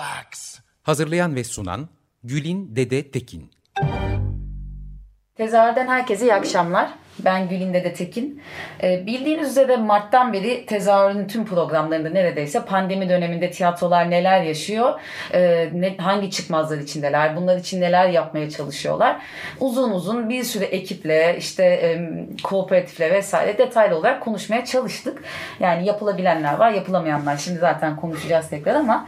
acts. Hazırlayan ve sunan Gülin Dede Tekin. Tezahürden herkese iyi akşamlar. Ben Gülin Dede Tekin. Ee, bildiğiniz üzere Mart'tan beri tezahürün tüm programlarında neredeyse pandemi döneminde tiyatrolar neler yaşıyor, e, ne, hangi çıkmazlar içindeler, bunlar için neler yapmaya çalışıyorlar. Uzun uzun bir sürü ekiple, işte kooperatifle vesaire detaylı olarak konuşmaya çalıştık. Yani yapılabilenler var, yapılamayanlar. Şimdi zaten konuşacağız tekrar ama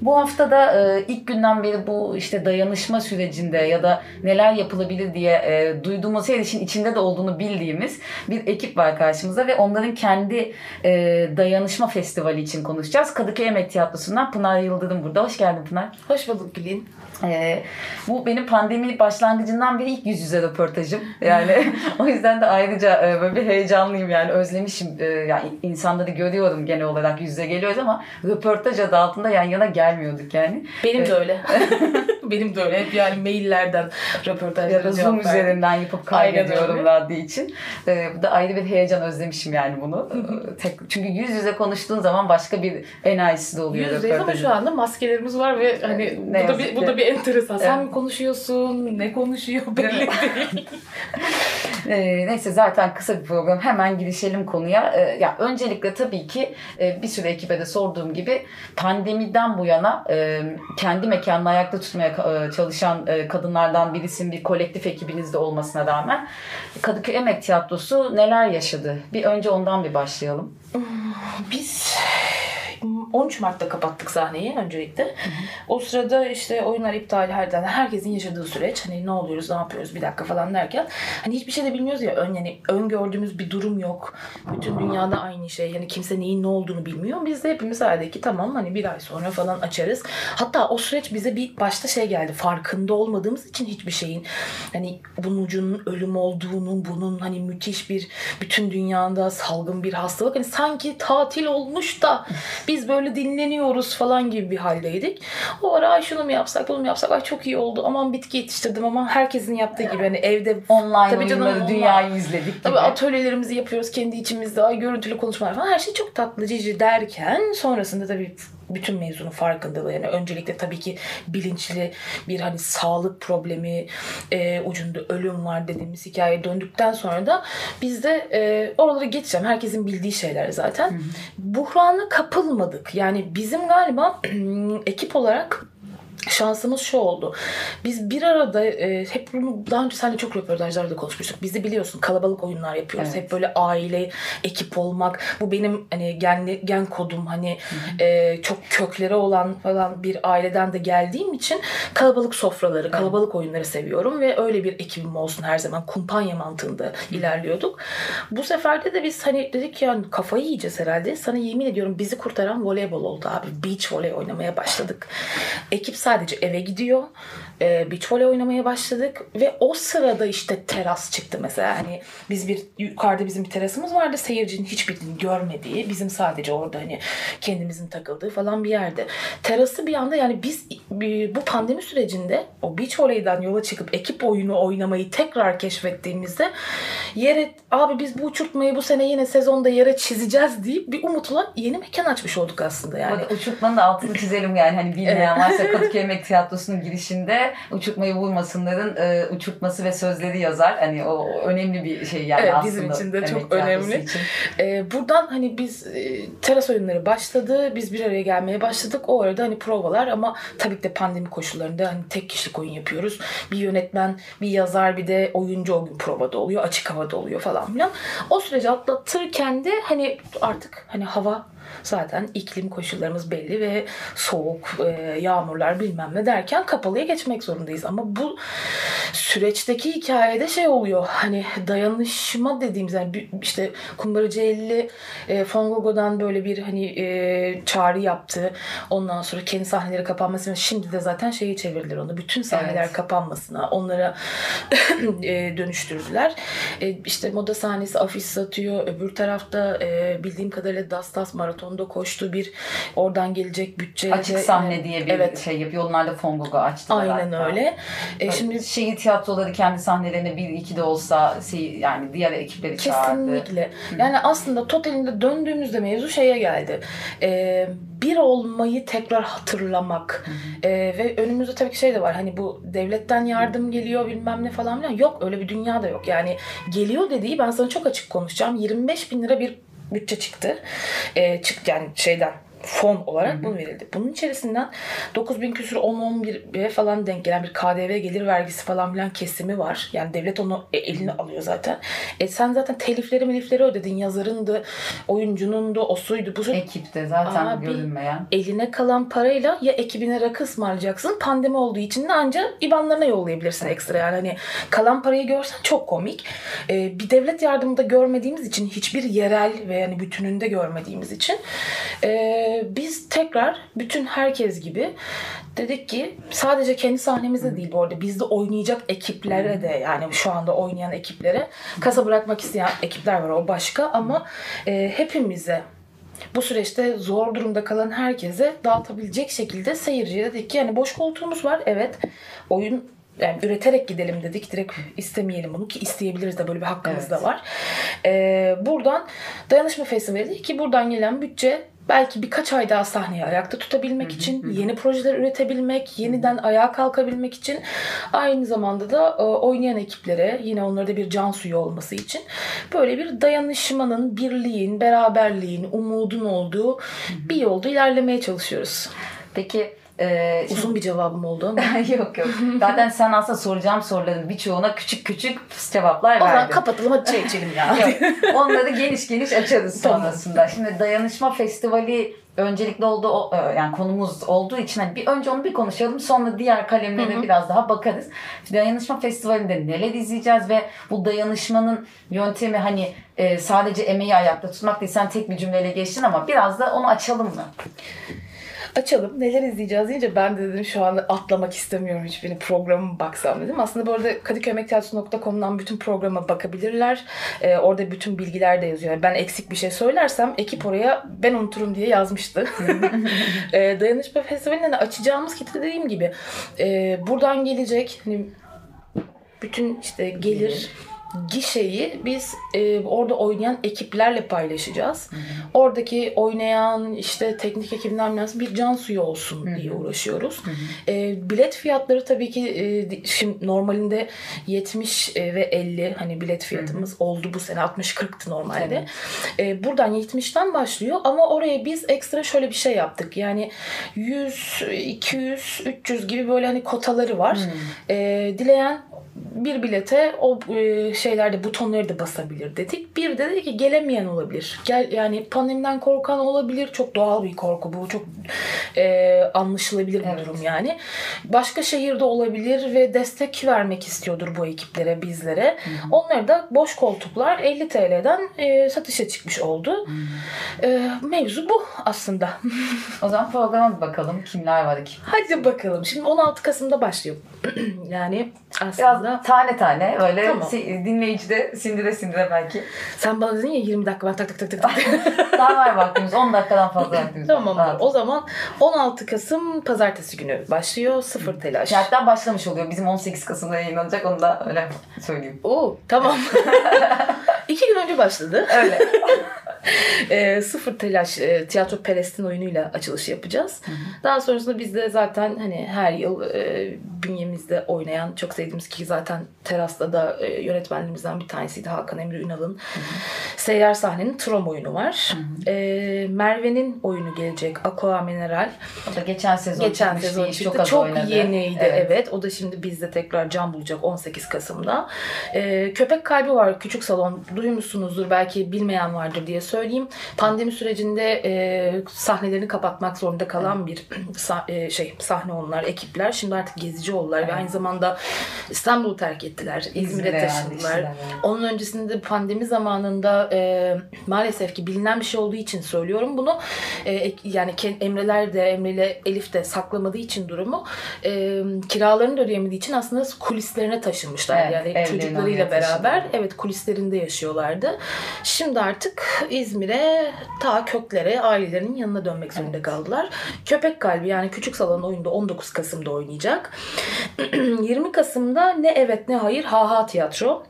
bu hafta da e, ilk günden beri bu işte dayanışma sürecinde ya da neler yapılabilir diye e, duyduğumuz her işin içinde de olduğunu bildiğimiz bir ekip var karşımızda ve onların kendi e, dayanışma festivali için konuşacağız. Kadıköy Emek Tiyatrosu'ndan Pınar Yıldırım burada. Hoş geldin Pınar. Hoş bulduk Gülin. Ee, bu benim pandemi başlangıcından beri ilk yüz yüze röportajım. Yani o yüzden de ayrıca e, böyle bir heyecanlıyım yani özlemişim. E, yani insanları görüyorum genel olarak yüz yüze geliyoruz ama röportaj adı altında yan yana gelmiyorduk yani. Benim de öyle. benim de öyle. Hep yani maillerden röportajlara Ya da Zoom üzerinden yapıp kaydediyorum radyo için. Ee, bu da ayrı bir heyecan özlemişim yani bunu. Tek, çünkü yüz yüze konuştuğun zaman başka bir enerjisi de oluyor. Yüz yüzeyiz ama şu anda maskelerimiz var ve hani ne bu da bir, bu da bir enteresan. Evet. Sen mi konuşuyorsun? Ne konuşuyor? Belli değil. e, neyse zaten kısa bir program. Hemen girişelim konuya. E, ya öncelikle tabii ki e, bir sürü ekibe de sorduğum gibi pandemiden bu yana e, kendi mekanını ayakta tutmaya e, çalışan e, kadınlardan birisin. Bir kolektif ekibinizde olmasına rağmen Kadıköy Emek Tiyatrosu neler yaşadı? Bir önce ondan bir başlayalım. Biz 13 Mart'ta kapattık sahneyi öncelikle. O sırada işte oyunlar iptal herden herkesin yaşadığı süreç. Hani ne oluyoruz, ne yapıyoruz bir dakika falan derken. Hani hiçbir şey de bilmiyoruz ya. Ön, yani öngördüğümüz bir durum yok. Bütün dünyada aynı şey. Yani kimse neyin ne olduğunu bilmiyor. Biz de hepimiz sadece ki tamam hani bir ay sonra falan açarız. Hatta o süreç bize bir başta şey geldi. Farkında olmadığımız için hiçbir şeyin hani bunun ucunun ölüm olduğunu, bunun hani müthiş bir bütün dünyada salgın bir hastalık. Hani sanki tatil olmuş da biz böyle dinleniyoruz falan gibi bir haldeydik. O ara ay şunu mu yapsak bunu mu yapsak ay çok iyi oldu aman bitki yetiştirdim ama herkesin yaptığı gibi hani evde online tabii canım, online. dünyayı izledik gibi. Tabii atölyelerimizi yapıyoruz kendi içimizde ay görüntülü konuşmalar falan her şey çok tatlı cici derken sonrasında tabii bütün mevzunun farkındalığı yani öncelikle tabii ki bilinçli bir hani sağlık problemi e, ucunda ölüm var dediğimiz hikaye döndükten sonra da biz de e, oraları geçeceğim. Herkesin bildiği şeyler zaten. Hı hı. Buhrana kapılmadık. Yani bizim galiba ekip olarak şansımız şu oldu. Biz bir arada e, hep bunu daha önce seninle çok röportajlarda konuşmuştuk. Bizi biliyorsun kalabalık oyunlar yapıyoruz. Evet. Hep böyle aile, ekip olmak. Bu benim hani gen, gen kodum hani e, çok kökleri olan falan bir aileden de geldiğim için kalabalık sofraları, kalabalık oyunları seviyorum ve öyle bir ekibim olsun her zaman kumpanya mantığında Hı. ilerliyorduk. Bu seferde de biz hani dedik ya kafayı yiyeceğiz herhalde. Sana yemin ediyorum bizi kurtaran voleybol oldu abi. Beach voley oynamaya başladık. Ekip sadece eve gidiyor. E, beach volley oynamaya başladık ve o sırada işte teras çıktı mesela. Hani biz bir yukarıda bizim bir terasımız vardı. Seyircinin hiçbirini görmediği, bizim sadece orada hani kendimizin takıldığı falan bir yerde. Terası bir anda yani biz bu pandemi sürecinde o beach voley'den yola çıkıp ekip oyunu oynamayı tekrar keşfettiğimizde yere abi biz bu uçurtmayı bu sene yine sezonda yere çizeceğiz deyip bir umutla yeni mekan açmış olduk aslında yani. Uçurtmanın altını çizelim yani hani bilmeyen varsa Kadıköy Yemek Tiyatrosu'nun girişinde uçurtmayı vurmasınların e, uçurtması ve sözleri yazar. Hani o önemli bir şey yani evet, aslında. Bizim için de çok önemli. Için. E, buradan hani biz e, teras oyunları başladı. Biz bir araya gelmeye başladık. O arada hani provalar ama tabii ki de pandemi koşullarında hani tek kişilik oyun yapıyoruz. Bir yönetmen, bir yazar, bir de oyuncu o gün provada oluyor. Açık havada oluyor falan filan. O süreci atlatırken de hani artık hani hava zaten iklim koşullarımız belli ve soğuk, e, yağmurlar bilmem ne derken kapalıya geçmek zorundayız. Ama bu süreçteki hikayede şey oluyor. Hani dayanışma dediğimiz yani işte Kumbaracı 50 e, Fongogo'dan böyle bir hani e, çağrı yaptı. Ondan sonra kendi sahneleri kapanması şimdi de zaten şeyi çevirdiler onu. Bütün sahneler evet. kapanmasına onlara e, dönüştürdüler. E, işte moda sahnesi afiş satıyor. Öbür tarafta e, bildiğim kadarıyla Dastas maratonda koştu bir oradan gelecek bütçe. Açık sahne diye bir evet. şey yapıyor. Onlar da Fongogo açtılar. Aynen hatta. öyle. E, şimdi şehir tiyatroları kendi sahnelerine bir iki de olsa şey, yani diğer ekipleri çağırdı. Kesinlikle. Yani aslında totalinde döndüğümüzde mevzu şeye geldi. E, bir olmayı tekrar hatırlamak. E, ve önümüzde tabii ki şey de var. Hani bu devletten yardım geliyor bilmem ne falan filan. Yok öyle bir dünya da yok. Yani geliyor dediği ben sana çok açık konuşacağım. 25 bin lira bir bütçe çıktı. E, çık yani şeyden fon olarak Hı-hı. bunu verildi. Bunun içerisinden 9 bin küsur 10-11'e falan denk gelen bir KDV gelir vergisi falan filan kesimi var. Yani devlet onu e, eline alıyor zaten. E sen zaten telifleri milifleri ödedin. Yazarındı, oyuncunundu, o suydu, bu. Ekipte zaten Abi, görünmeyen. Eline kalan parayla ya ekibine rakı ısmarlayacaksın. Pandemi olduğu için de ancak IBAN'larına yollayabilirsin ekstra. Yani hani kalan parayı görsen çok komik. E, bir devlet yardımında görmediğimiz için hiçbir yerel ve yani bütününde görmediğimiz için eee biz tekrar bütün herkes gibi dedik ki sadece kendi sahnemizde değil bu arada bizde oynayacak ekiplere de yani şu anda oynayan ekiplere kasa bırakmak isteyen ekipler var o başka ama e, hepimize bu süreçte zor durumda kalan herkese dağıtabilecek şekilde seyirciye dedik ki yani boş koltuğumuz var evet oyun yani üreterek gidelim dedik. Direkt istemeyelim bunu ki isteyebiliriz de böyle bir hakkımız evet. da var. Ee, buradan Dayanışma Festivali ki buradan gelen bütçe belki birkaç ay daha sahneyi ayakta tutabilmek için, yeni projeler üretebilmek, yeniden ayağa kalkabilmek için aynı zamanda da e, oynayan ekiplere yine onlarda bir can suyu olması için böyle bir dayanışmanın, birliğin, beraberliğin, umudun olduğu bir yolda ilerlemeye çalışıyoruz. Peki ee, Uzun bir cevabım oldu ama. yok yok. Zaten sen aslında soracağım soruların birçoğuna küçük küçük cevaplar verdin. O zaman kapatalım hadi çay içelim ya. Onları geniş geniş açarız sonrasında. Şimdi Dayanışma Festivali öncelikli olduğu e, yani konumuz olduğu için hani bir önce onu bir konuşalım sonra diğer kalemlere hı hı. biraz daha bakarız. Dayanışma Festivali'nde neler izleyeceğiz ve bu dayanışmanın yöntemi hani e, sadece emeği ayakta tutmak değil sen tek bir cümleyle geçtin ama biraz da onu açalım mı? Açalım neler izleyeceğiz deyince ben de dedim şu anda atlamak istemiyorum hiçbirini programı baksam dedim. Aslında bu arada kadıköymektiyatrosu.com'dan bütün programa bakabilirler. Ee, orada bütün bilgiler de yazıyor. Yani ben eksik bir şey söylersem ekip oraya ben unuturum diye yazmıştı. ee, Dayanışma Festivali'nde açacağımız kitle dediğim gibi e, buradan gelecek hani bütün işte gelir gişeyi biz e, orada oynayan ekiplerle paylaşacağız. Hı hı. Oradaki oynayan işte teknik ekibler nasıl bir can suyu olsun hı hı. diye uğraşıyoruz. Hı hı. E, bilet fiyatları tabii ki e, şimdi normalinde 70 e, ve 50 hani bilet fiyatımız hı hı. oldu bu sene 60-40'tı normalde. E, buradan 70'ten başlıyor ama oraya biz ekstra şöyle bir şey yaptık. Yani 100, 200, 300 gibi böyle hani kotaları var. Hı. E, dileyen bir bilete o e, şeylerde butonları da basabilir dedik. Bir de dedi ki gelemeyen olabilir. Gel yani pandemiden korkan olabilir. Çok doğal bir korku bu. Çok e, anlaşılabilir bir evet. durum yani. Başka şehirde olabilir ve destek vermek istiyordur bu ekiplere, bizlere. Hı-hı. Onları da boş koltuklar 50 TL'den e, satışa çıkmış oldu. E, mevzu bu aslında. o zaman programa bakalım. Kimler var ki? Hadi bakalım. Şimdi 16 Kasım'da başlıyor. yani aslında Biraz tane tane böyle tamam. dinleyici de sindire sindire belki. Sen bana dedin ya 20 dakika ben tak tak tak tak. Daha var vaktimiz 10 dakikadan fazla vaktimiz Tamam var. o zaman 16 Kasım pazartesi günü başlıyor. Sıfır telaş. Hatta başlamış oluyor. Bizim 18 Kasım'da yayınlanacak onu da öyle söyleyeyim. Oo tamam. İki gün önce başladı. Öyle. e, sıfır telaş e, tiyatro Pelestin oyunuyla açılışı yapacağız. Hı hı. Daha sonrasında biz de zaten hani her yıl e, bünyemizde oynayan çok sevdiğimiz ki zaten terasta da e, yönetmenlerimizden bir tanesiydi Hakan Emre Ünal'ın Seyyar Sahnenin Trom oyunu var. E, Merve'nin oyunu gelecek Aqua Mineral. O da geçen sezon geçen sezon çıktı. Çok, çok oynadı. yeniydi evet. evet. O da şimdi bizde tekrar can bulacak 18 Kasım'da. E, Köpek Kalbi var küçük salon duymuşsunuzdur belki bilmeyen vardır diye söylüyorum söyleyeyim. Pandemi sürecinde e, sahnelerini kapatmak zorunda kalan bir e, şey sahne onlar, ekipler. Şimdi artık gezici oldular evet. ve aynı zamanda İstanbul'u terk ettiler. İzmir'e İzmir taşındılar. Yani, Onun öncesinde pandemi zamanında e, maalesef ki bilinen bir şey olduğu için söylüyorum bunu. E, yani Emreler de Emre ile Elif de saklamadığı için durumu e, kiralarını da ödeyemediği için aslında kulislerine taşınmışlar. Evet, yani çocuklarıyla beraber evet kulislerinde yaşıyorlardı. Şimdi artık İzmir'e ta köklere ailelerinin yanına dönmek zorunda evet. kaldılar. Köpek Kalbi yani Küçük Salon oyunda 19 Kasım'da oynayacak. 20 Kasım'da ne evet ne hayır ha ha tiyatro.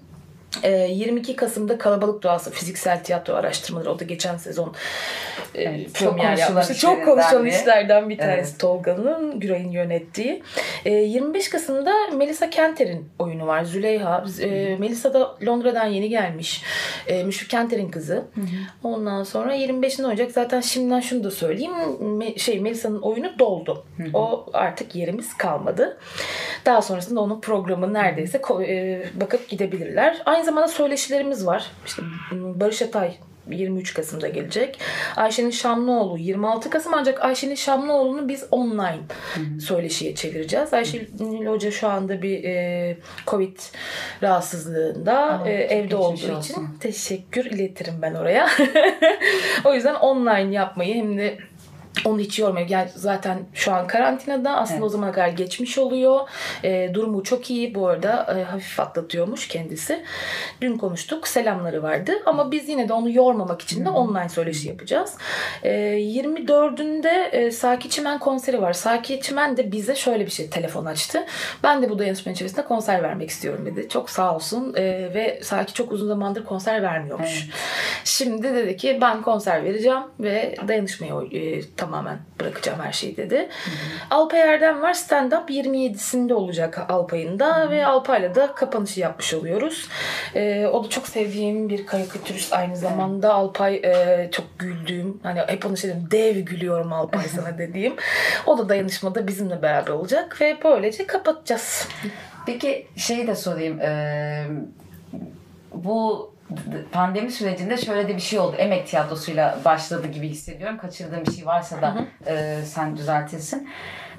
22 Kasım'da Kalabalık Doğası Fiziksel Tiyatro Araştırmaları o da geçen sezon evet, premier yapmıştı. Çok konuşulan işlerden bir tanesi evet. Tolga'nın, Güray'ın yönettiği. 25 Kasım'da Melisa Kenter'in oyunu var. Züleyha. Melisa da Londra'dan yeni gelmiş. Müşfik Kenter'in kızı. Hı. Ondan sonra 25'inde oynayacak. Zaten şimdiden şunu da söyleyeyim. Şey Melisa'nın oyunu doldu. Hı. O artık yerimiz kalmadı. Daha sonrasında onun programı neredeyse bakıp gidebilirler. Aynı zamanda söyleşilerimiz var. İşte Barış Atay 23 Kasım'da gelecek. Ayşe'nin Şamlıoğlu 26 Kasım ancak Ayşe'nin Şamlıoğlu'nu biz online Hı-hı. söyleşiye çevireceğiz. Ayşe Hoca şu anda bir e, Covid rahatsızlığında Aa, e, evde olduğu olsun. için teşekkür iletirim ben oraya. o yüzden online yapmayı hem de onu hiç yormuyor. Yani zaten şu an karantinada aslında evet. o zamana kadar geçmiş oluyor. E, durumu çok iyi. Bu arada e, hafif atlatıyormuş kendisi. Dün konuştuk. Selamları vardı. Ama biz yine de onu yormamak için de online söyleşi yapacağız. E, 24'ünde e, Saki Çimen konseri var. Saki Çimen de bize şöyle bir şey telefon açtı. Ben de bu dayanışma içerisinde konser vermek istiyorum dedi. Çok sağ olsun. E, ve Saki çok uzun zamandır konser vermiyormuş. Evet. Şimdi dedi ki ben konser vereceğim ve dayanışmayı e, tamamen bırakacağım her şeyi dedi. Hı hı. Alpay Erdem var. Stand Up 27'sinde olacak Alpay'ın da hı ve Alpay'la da kapanışı yapmış oluyoruz. Ee, o da çok sevdiğim bir karikatürist aynı zamanda. Alpay e, çok güldüğüm hani hep onu şey dedim dev gülüyorum Alpay sana dediğim. O da dayanışmada bizimle beraber olacak ve böylece kapatacağız. Peki şeyi de sorayım. Ee, bu pandemi sürecinde şöyle de bir şey oldu. Emek tiyatrosuyla başladı gibi hissediyorum. Kaçırdığım bir şey varsa da hı hı. E, sen düzeltirsin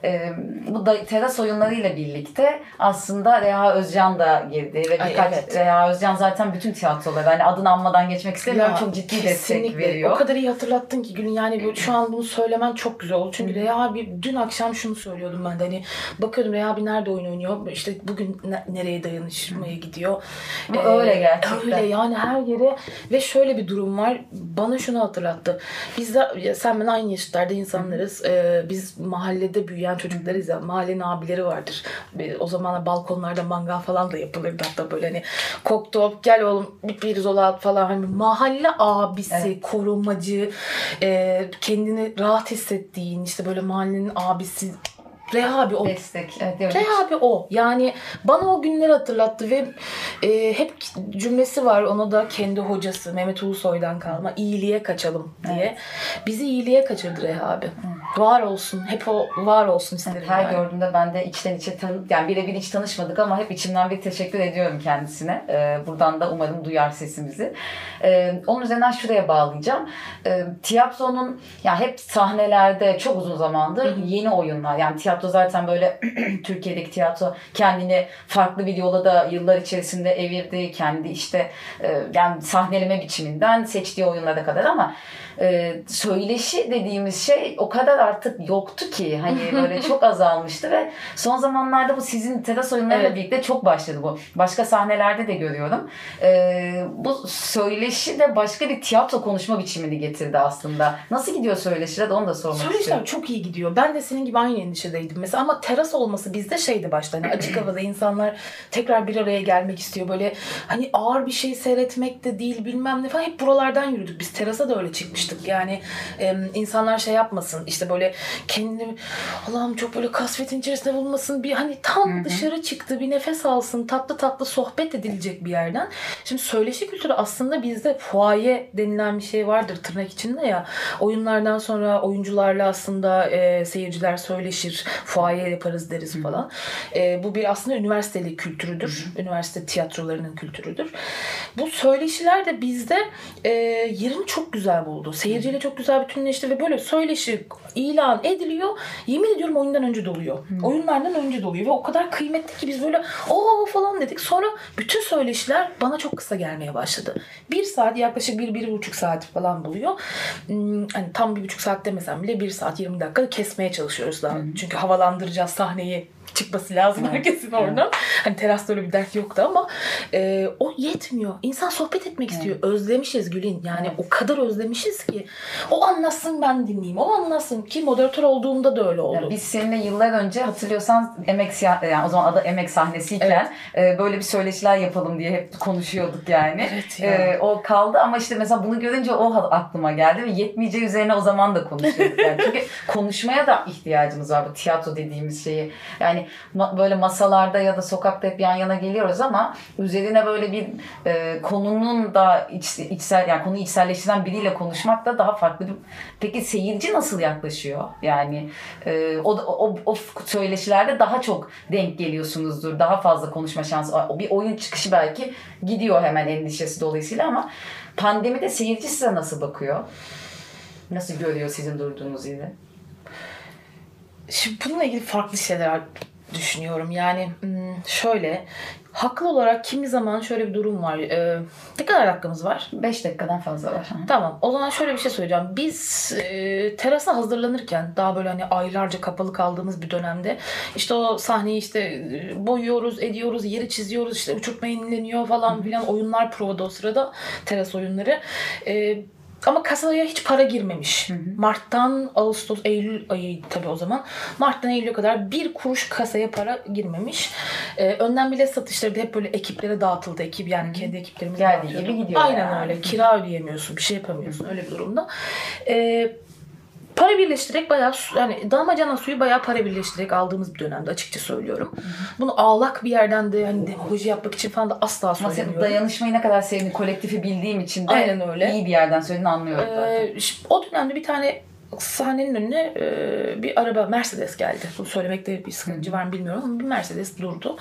e, bu da teras oyunlarıyla birlikte aslında Reha Özcan da girdi ve birkaç evet. Reha Özcan zaten bütün tiyatroları hani adını anmadan geçmek istemiyorum ya, çok ciddi kesinlikle. destek veriyor. O kadar iyi hatırlattın ki Gülün yani şu an bunu söylemen çok güzel oldu. Çünkü Reha abi dün akşam şunu söylüyordum ben de hani bakıyordum Reha abi nerede oyun oynuyor işte bugün ne, nereye dayanışmaya gidiyor. Bu ee, öyle gerçekten. Öyle yani her yere ve şöyle bir durum var bana şunu hatırlattı. Biz de sen ben aynı yaşlarda insanlarız. Ee, biz mahallede büyüyen büyüyen çocuklarız ya mahallenin abileri vardır. O zaman balkonlarda mangal falan da yapılırdı hatta böyle hani koktu gel oğlum bir pirzola falan hani mahalle abisi, evet. korumacı, e, kendini rahat hissettiğin işte böyle mahallenin abisi Rehabi o. Destek. Evet, Rehabi o. Yani bana o günleri hatırlattı ve e, hep cümlesi var ona da kendi hocası Mehmet Ulusoy'dan kalma. iyiliğe kaçalım diye. Evet. Bizi iyiliğe kaçırdı Rehabi. Hı. Var olsun. Hep o var olsun isterim. Her yani. gördüğümde ben de içten içe tanı yani birebir hiç tanışmadık ama hep içimden bir teşekkür ediyorum kendisine. Ee, buradan da umarım duyar sesimizi. Ee, onun üzerinden şuraya bağlayacağım. Ee, tiyatronun ya hep sahnelerde çok uzun zamandır Hı. yeni oyunlar yani tiyatro tiyatro zaten böyle Türkiye'deki tiyatro kendini farklı bir yola da yıllar içerisinde evirdi. Kendi işte e, yani sahneleme biçiminden seçtiği oyunlara kadar ama e, söyleşi dediğimiz şey o kadar artık yoktu ki hani böyle çok azalmıştı ve son zamanlarda bu sizin teras oyunlarıyla evet. birlikte çok başladı bu. Başka sahnelerde de görüyorum. E, bu söyleşi de başka bir tiyatro konuşma biçimini getirdi aslında. Nasıl gidiyor söyleşiler de onu da sormak Söyleşiler istiyorum. çok iyi gidiyor. Ben de senin gibi aynı endişedeydim mesela ama teras olması bizde şeydi başta hani açık havada insanlar tekrar bir araya gelmek istiyor böyle hani ağır bir şey seyretmek de değil bilmem ne falan hep buralardan yürüdük biz terasa da öyle çıkmıştık alıştık. Yani e, insanlar şey yapmasın işte böyle kendini Allah'ım çok böyle kasvetin içerisinde bulunmasın. Bir hani tam Hı-hı. dışarı çıktı bir nefes alsın tatlı tatlı sohbet edilecek bir yerden. Şimdi söyleşi kültürü aslında bizde fuaye denilen bir şey vardır tırnak içinde ya. Oyunlardan sonra oyuncularla aslında e, seyirciler söyleşir. Fuaye yaparız deriz Hı-hı. falan. E, bu bir aslında üniversiteli kültürüdür. Hı-hı. Üniversite tiyatrolarının kültürüdür. Bu söyleşiler de bizde e, yerini çok güzel buldu. Seyirciyle çok güzel bütünleşti ve böyle söyleşi ilan ediliyor. Yemin ediyorum oyundan önce doluyor. Hmm. Oyunlardan önce doluyor ve o kadar kıymetli ki biz böyle o falan dedik. Sonra bütün söyleşiler bana çok kısa gelmeye başladı. Bir saat yaklaşık bir, bir buçuk saat falan buluyor. Hmm, hani tam bir buçuk saat demesem bile bir saat 20 dakika kesmeye çalışıyoruz daha. Hmm. Çünkü havalandıracağız sahneyi çıkması lazım evet. herkesin oradan. Evet. Hani terasta öyle bir dert yoktu ama e, o yetmiyor. İnsan sohbet etmek evet. istiyor. Özlemişiz Gül'in. Yani evet. o kadar özlemişiz ki. O anlatsın ben dinleyeyim. O anlatsın ki moderatör olduğumda da öyle oldu. Yani biz seninle yıllar önce hatırlıyorsan emek yani o zaman adı emek sahnesiyken evet. e, böyle bir söyleşiler yapalım diye hep konuşuyorduk yani. Evet ya. e, o kaldı ama işte mesela bunu görünce o aklıma geldi ve yetmeyeceği üzerine o zaman da konuşuyorduk. Yani. Çünkü konuşmaya da ihtiyacımız var bu tiyatro dediğimiz şeyi. Yani ma- böyle masalarda ya da sokakta hep yan yana geliyoruz ama üzerine böyle bir e, konunun da iç, içsel yani konuyu içselleştiren biriyle konuşmak da daha farklı. Peki seyirci nasıl yaklaşıyor? Yani e, o, o, o söyleşilerde daha çok denk geliyorsunuzdur. Daha fazla konuşma şansı. O bir oyun çıkışı belki gidiyor hemen endişesi dolayısıyla ama pandemide seyirci size nasıl bakıyor? Nasıl görüyor sizin durduğunuz yeri? Şimdi bununla ilgili farklı şeyler düşünüyorum. Yani hmm, şöyle haklı olarak kimi zaman şöyle bir durum var. Ee, ne kadar hakkımız var? 5 dakikadan fazla var. Tamam. O zaman şöyle bir şey söyleyeceğim. Biz e, terasa hazırlanırken daha böyle hani aylarca kapalı kaldığımız bir dönemde işte o sahneyi işte e, boyuyoruz, ediyoruz, yeri çiziyoruz, işte uçurtma yenileniyor falan filan oyunlar provada o sırada teras oyunları. E, ama kasaya hiç para girmemiş. Hı hı. Mart'tan Ağustos, Eylül ayı tabii o zaman. Mart'tan Eylül'e kadar bir kuruş kasaya para girmemiş. Ee, önden bilet satışları da hep böyle ekiplere dağıtıldı. Ekip yani kendi ekiplerimiz Geldiği gibi gidiyor. Aynen yani. öyle. Kira ödeyemiyorsun. Bir şey yapamıyorsun. Öyle bir durumda. Ee, para birleştirerek bayağı yani damacana suyu bayağı para birleştirerek aldığımız bir dönemde açıkça söylüyorum. Bunu ağlak bir yerden de hani demagoji yapmak için falan da asla söylemiyorum. Ama dayanışmayı ne kadar sevdiğini, kolektifi bildiğim için de Aynen öyle. iyi bir yerden söylediğini anlıyorum ee, O dönemde bir tane sahnenin önüne e, bir araba Mercedes geldi. Bunu söylemekte bir sıkıntı var mı bilmiyorum ama bir Mercedes durdu.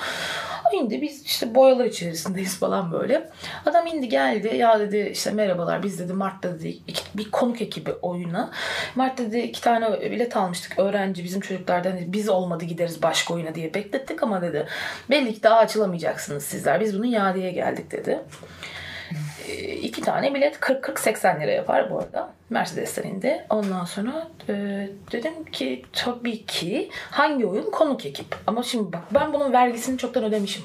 O biz işte boyalar içerisindeyiz falan böyle. Adam indi geldi ya dedi işte merhabalar biz dedi Mart'ta dedi iki, bir konuk ekibi oyuna. Mart dedi iki tane bilet almıştık öğrenci bizim çocuklardan dedi, biz olmadı gideriz başka oyuna diye beklettik ama dedi belli ki daha açılamayacaksınız sizler biz bunu iadeye geldik dedi. E, iki tane bilet 40-40-80 lira yapar bu arada. Mercedes'ten indi. Ondan sonra e, dedim ki tabii ki hangi oyun konuk ekip. Ama şimdi bak ben bunun vergisini çoktan ödemişim.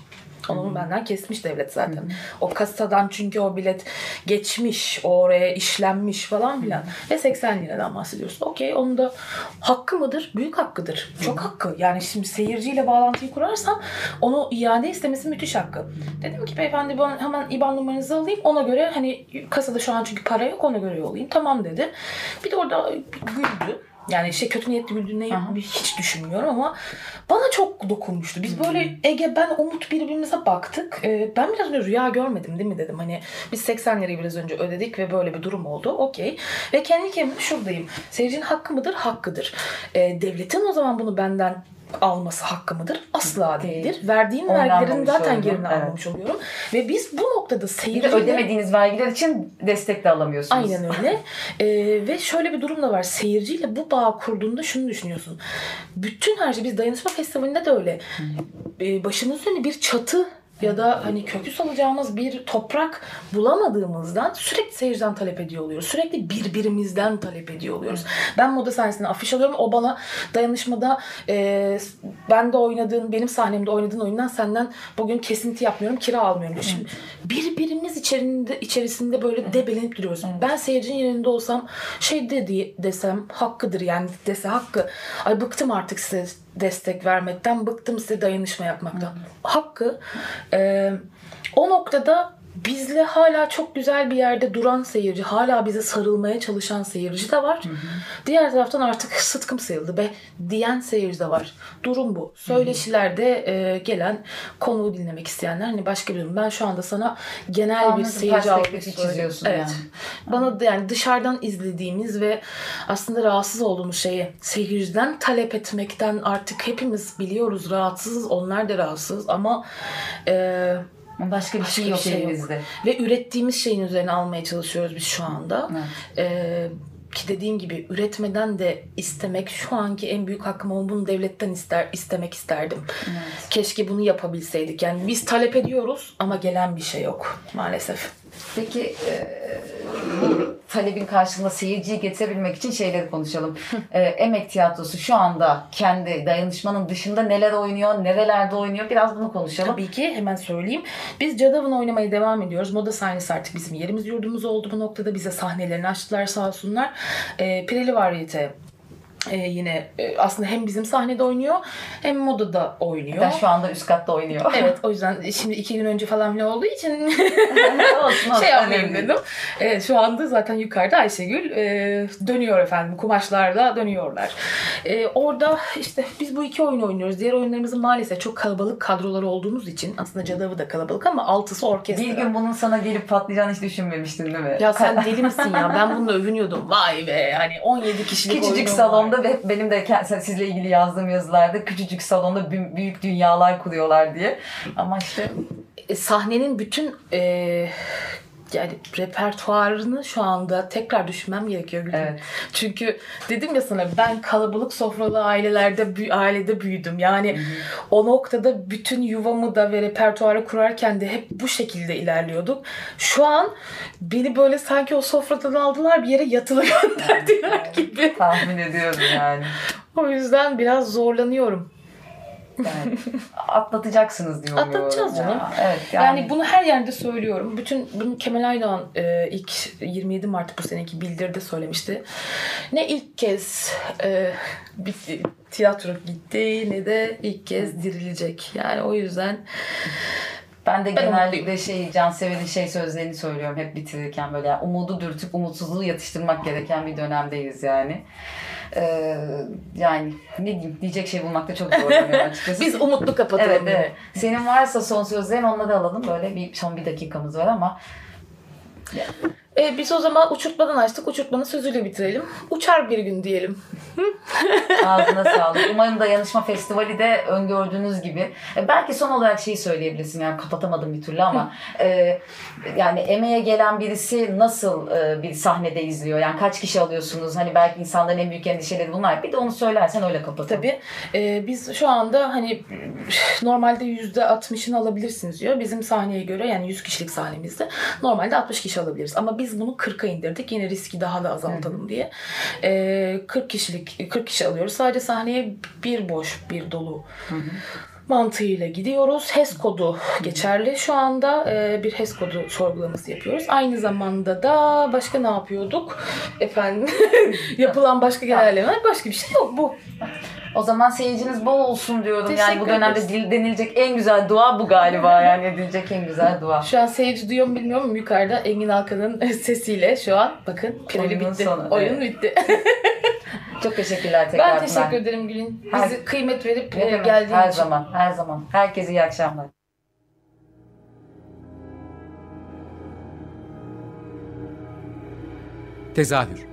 Onu hmm. benden kesmiş devlet zaten. Hmm. O kasadan çünkü o bilet geçmiş, oraya işlenmiş falan filan. Hmm. Ve 80 liradan bahsediyoruz. Okey onun da hakkı mıdır? Büyük hakkıdır. Çok hakkı. Yani şimdi seyirciyle bağlantıyı kurarsam onu iade istemesi müthiş hakkı. Dedim ki beyefendi ben hemen IBAN numaranızı alayım. Ona göre hani kasada şu an çünkü para yok ona göre yollayayım. Tamam dedi. Bir de orada güldü. Yani şey kötü niyetli güldüğüne hiç düşünmüyorum ama bana çok dokunmuştu. Biz böyle Ege ben Umut birbirimize baktık. Ee, ben biraz önce rüya görmedim değil mi dedim. Hani biz 80 lirayı biraz önce ödedik ve böyle bir durum oldu. Okey. Ve kendi kendime şuradayım. Seyircinin hakkı mıdır? Hakkıdır. Ee, devletin o zaman bunu benden alması hakkı mıdır? Asla değildir. Verdiğim Ondan vergilerin zaten gerini evet. almamış oluyorum. Ve biz bu noktada seyirciyle... ödemediğiniz vergiler için destek de alamıyorsunuz. Aynen öyle. ee, ve şöyle bir durum da var. Seyirciyle bu bağ kurduğunda şunu düşünüyorsun. Bütün her şey, biz Dayanışma Festivali'nde de öyle. Ee, başımızın üzerine bir çatı ya da hani kökü salacağımız bir toprak bulamadığımızdan sürekli seyirciden talep ediyor oluyoruz. Sürekli birbirimizden talep ediyor oluyoruz. Ben moda sahnesinde afiş alıyorum. O bana dayanışmada e, ben de oynadığın, benim sahnemde oynadığın oyundan senden bugün kesinti yapmıyorum, kira almıyorum diyor. Şimdi birbirimiz içerisinde, içerisinde böyle debelenip duruyoruz. Ben seyircinin yerinde olsam şey dedi desem hakkıdır yani dese hakkı. Ay bıktım artık size destek vermekten bıktım size dayanışma yapmaktan. Hı. Hakkı e, o noktada bizle hala çok güzel bir yerde duran seyirci, hala bize sarılmaya çalışan seyirci de var. Hı hı. Diğer taraftan artık sıtkım sayıldı be diyen seyirci de var. Durum bu. Söyleşilerde e, gelen konuyu dinlemek isteyenler hani başka bir durum. Ben şu anda sana genel Anladım, bir seyirci algısı çiziyorsun evet. yani. Bana da yani dışarıdan izlediğimiz ve aslında rahatsız olduğumuz şeyi seyirciden talep etmekten artık hepimiz biliyoruz rahatsızız. Onlar da rahatsız ama e, Başka bir şey yok şey elimizde. Yok. Ve ürettiğimiz şeyin üzerine almaya çalışıyoruz biz şu anda. Evet. Ee, ki dediğim gibi üretmeden de istemek şu anki en büyük hakkım ama bunu devletten ister istemek isterdim. Evet. Keşke bunu yapabilseydik. Yani biz talep ediyoruz ama gelen bir şey yok maalesef. Peki e, talebin karşılığında seyirciyi getirebilmek için şeyleri konuşalım. e, emek tiyatrosu şu anda kendi dayanışmanın dışında neler oynuyor, nerelerde oynuyor biraz bunu konuşalım. Tabii ki hemen söyleyeyim. Biz Cadav'ın oynamaya devam ediyoruz. Moda sahnesi artık bizim yerimiz yurdumuz oldu bu noktada. Bize sahnelerini açtılar sağ olsunlar. E, Pireli Variyete ee, yine e, aslında hem bizim sahnede oynuyor hem modada oynuyor. Ben şu anda üst katta oynuyor. Evet o yüzden şimdi iki gün önce falan bile olduğu için şey yapmayayım dedim. Evet şu anda zaten yukarıda Ayşegül e, dönüyor efendim kumaşlarla dönüyorlar. E, orada işte biz bu iki oyun oynuyoruz. Diğer oyunlarımızın maalesef çok kalabalık kadroları olduğumuz için aslında Cadavı da kalabalık ama altısı orkestra. Bir gün bunun sana gelip patlayacağını hiç düşünmemiştin değil mi? Ya sen deli misin ya? Ben bununla övünüyordum. Vay be hani 17 kişilik Küçücük salonda salonda ve benim de sizle ilgili yazdığım yazılarda küçücük salonda büyük dünyalar kuruyorlar diye. Ama işte e, sahnenin bütün e, yani repertuarını şu anda tekrar düşünmem gerekiyor. Evet. Çünkü dedim ya sana ben kalabalık sofralı ailelerde ailede büyüdüm. Yani Hı-hı. o noktada bütün yuvamı da ve repertuarı kurarken de hep bu şekilde ilerliyorduk. Şu an beni böyle sanki o sofradan aldılar bir yere yatılı gönderdiler gibi. Tahmin ediyorum yani. o yüzden biraz zorlanıyorum. Yani atlatacaksınız diyorum. Atlatacağız canım. Ya. Evet, yani. yani bunu her yerde söylüyorum. Bütün bunu Kemal Aydoğan e, ilk 27 Mart bu seneki bildirde söylemişti. Ne ilk kez e, bir tiyatro gitti ne de ilk kez dirilecek. Yani o yüzden ben de ben genellikle umutluyum. şey Cansever'in şey sözlerini söylüyorum hep bitirirken böyle yani umudu dürtüp umutsuzluğu yatıştırmak gereken bir dönemdeyiz yani. Ee, yani ne diyeyim diyecek şey bulmakta çok zorlanıyorum açıkçası. Biz umutlu kapatalım. Evet, evet. Senin varsa son sözlerin onları alalım. Böyle bir son bir dakikamız var ama e, biz o zaman uçurtmadan açtık. Uçurtmanın sözüyle bitirelim. Uçar bir gün diyelim. Ağzına sağlık. Umarım Dayanışma Festivali de öngördüğünüz gibi. E, belki son olarak şeyi söyleyebilirsin. Yani kapatamadım bir türlü ama e, yani emeğe gelen birisi nasıl e, bir sahnede izliyor? Yani kaç kişi alıyorsunuz? Hani belki insanların en büyük endişeleri bunlar. Bir de onu söylersen öyle kapatalım. Tabii. E, biz şu anda hani normalde %60'ını alabilirsiniz diyor. Bizim sahneye göre yani 100 kişilik sahnemizde normalde 60 kişi alabiliriz. Ama biz bunu 40'a indirdik. Yine riski daha da azaltalım diye. E, 40 kişilik 40 kişi alıyoruz. Sadece sahneye bir boş bir dolu. Hı mantığıyla gidiyoruz. HES kodu geçerli şu anda. Ee, bir HES kodu sorgulaması yapıyoruz. Aynı zamanda da başka ne yapıyorduk? Efendim yapılan başka genellemeler başka bir şey yok bu. O zaman seyirciniz bol olsun diyorum. Teşekkür yani bu dönemde ederiz. denilecek en güzel dua bu galiba. Yani edilecek en güzel dua. Şu an seyirci duyuyor mu bilmiyorum ama yukarıda Engin Alkan'ın sesiyle şu an bakın pireli bitti. Sonu, Oyun evet. bitti. Çok teşekkürler tekrar. Ben teşekkür ederim Gülün. Bizi her, kıymet verip e, geldiğin her için. Her zaman, her zaman. Herkese iyi akşamlar. Tezahür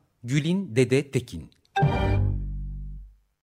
Gülin Dede Tekin.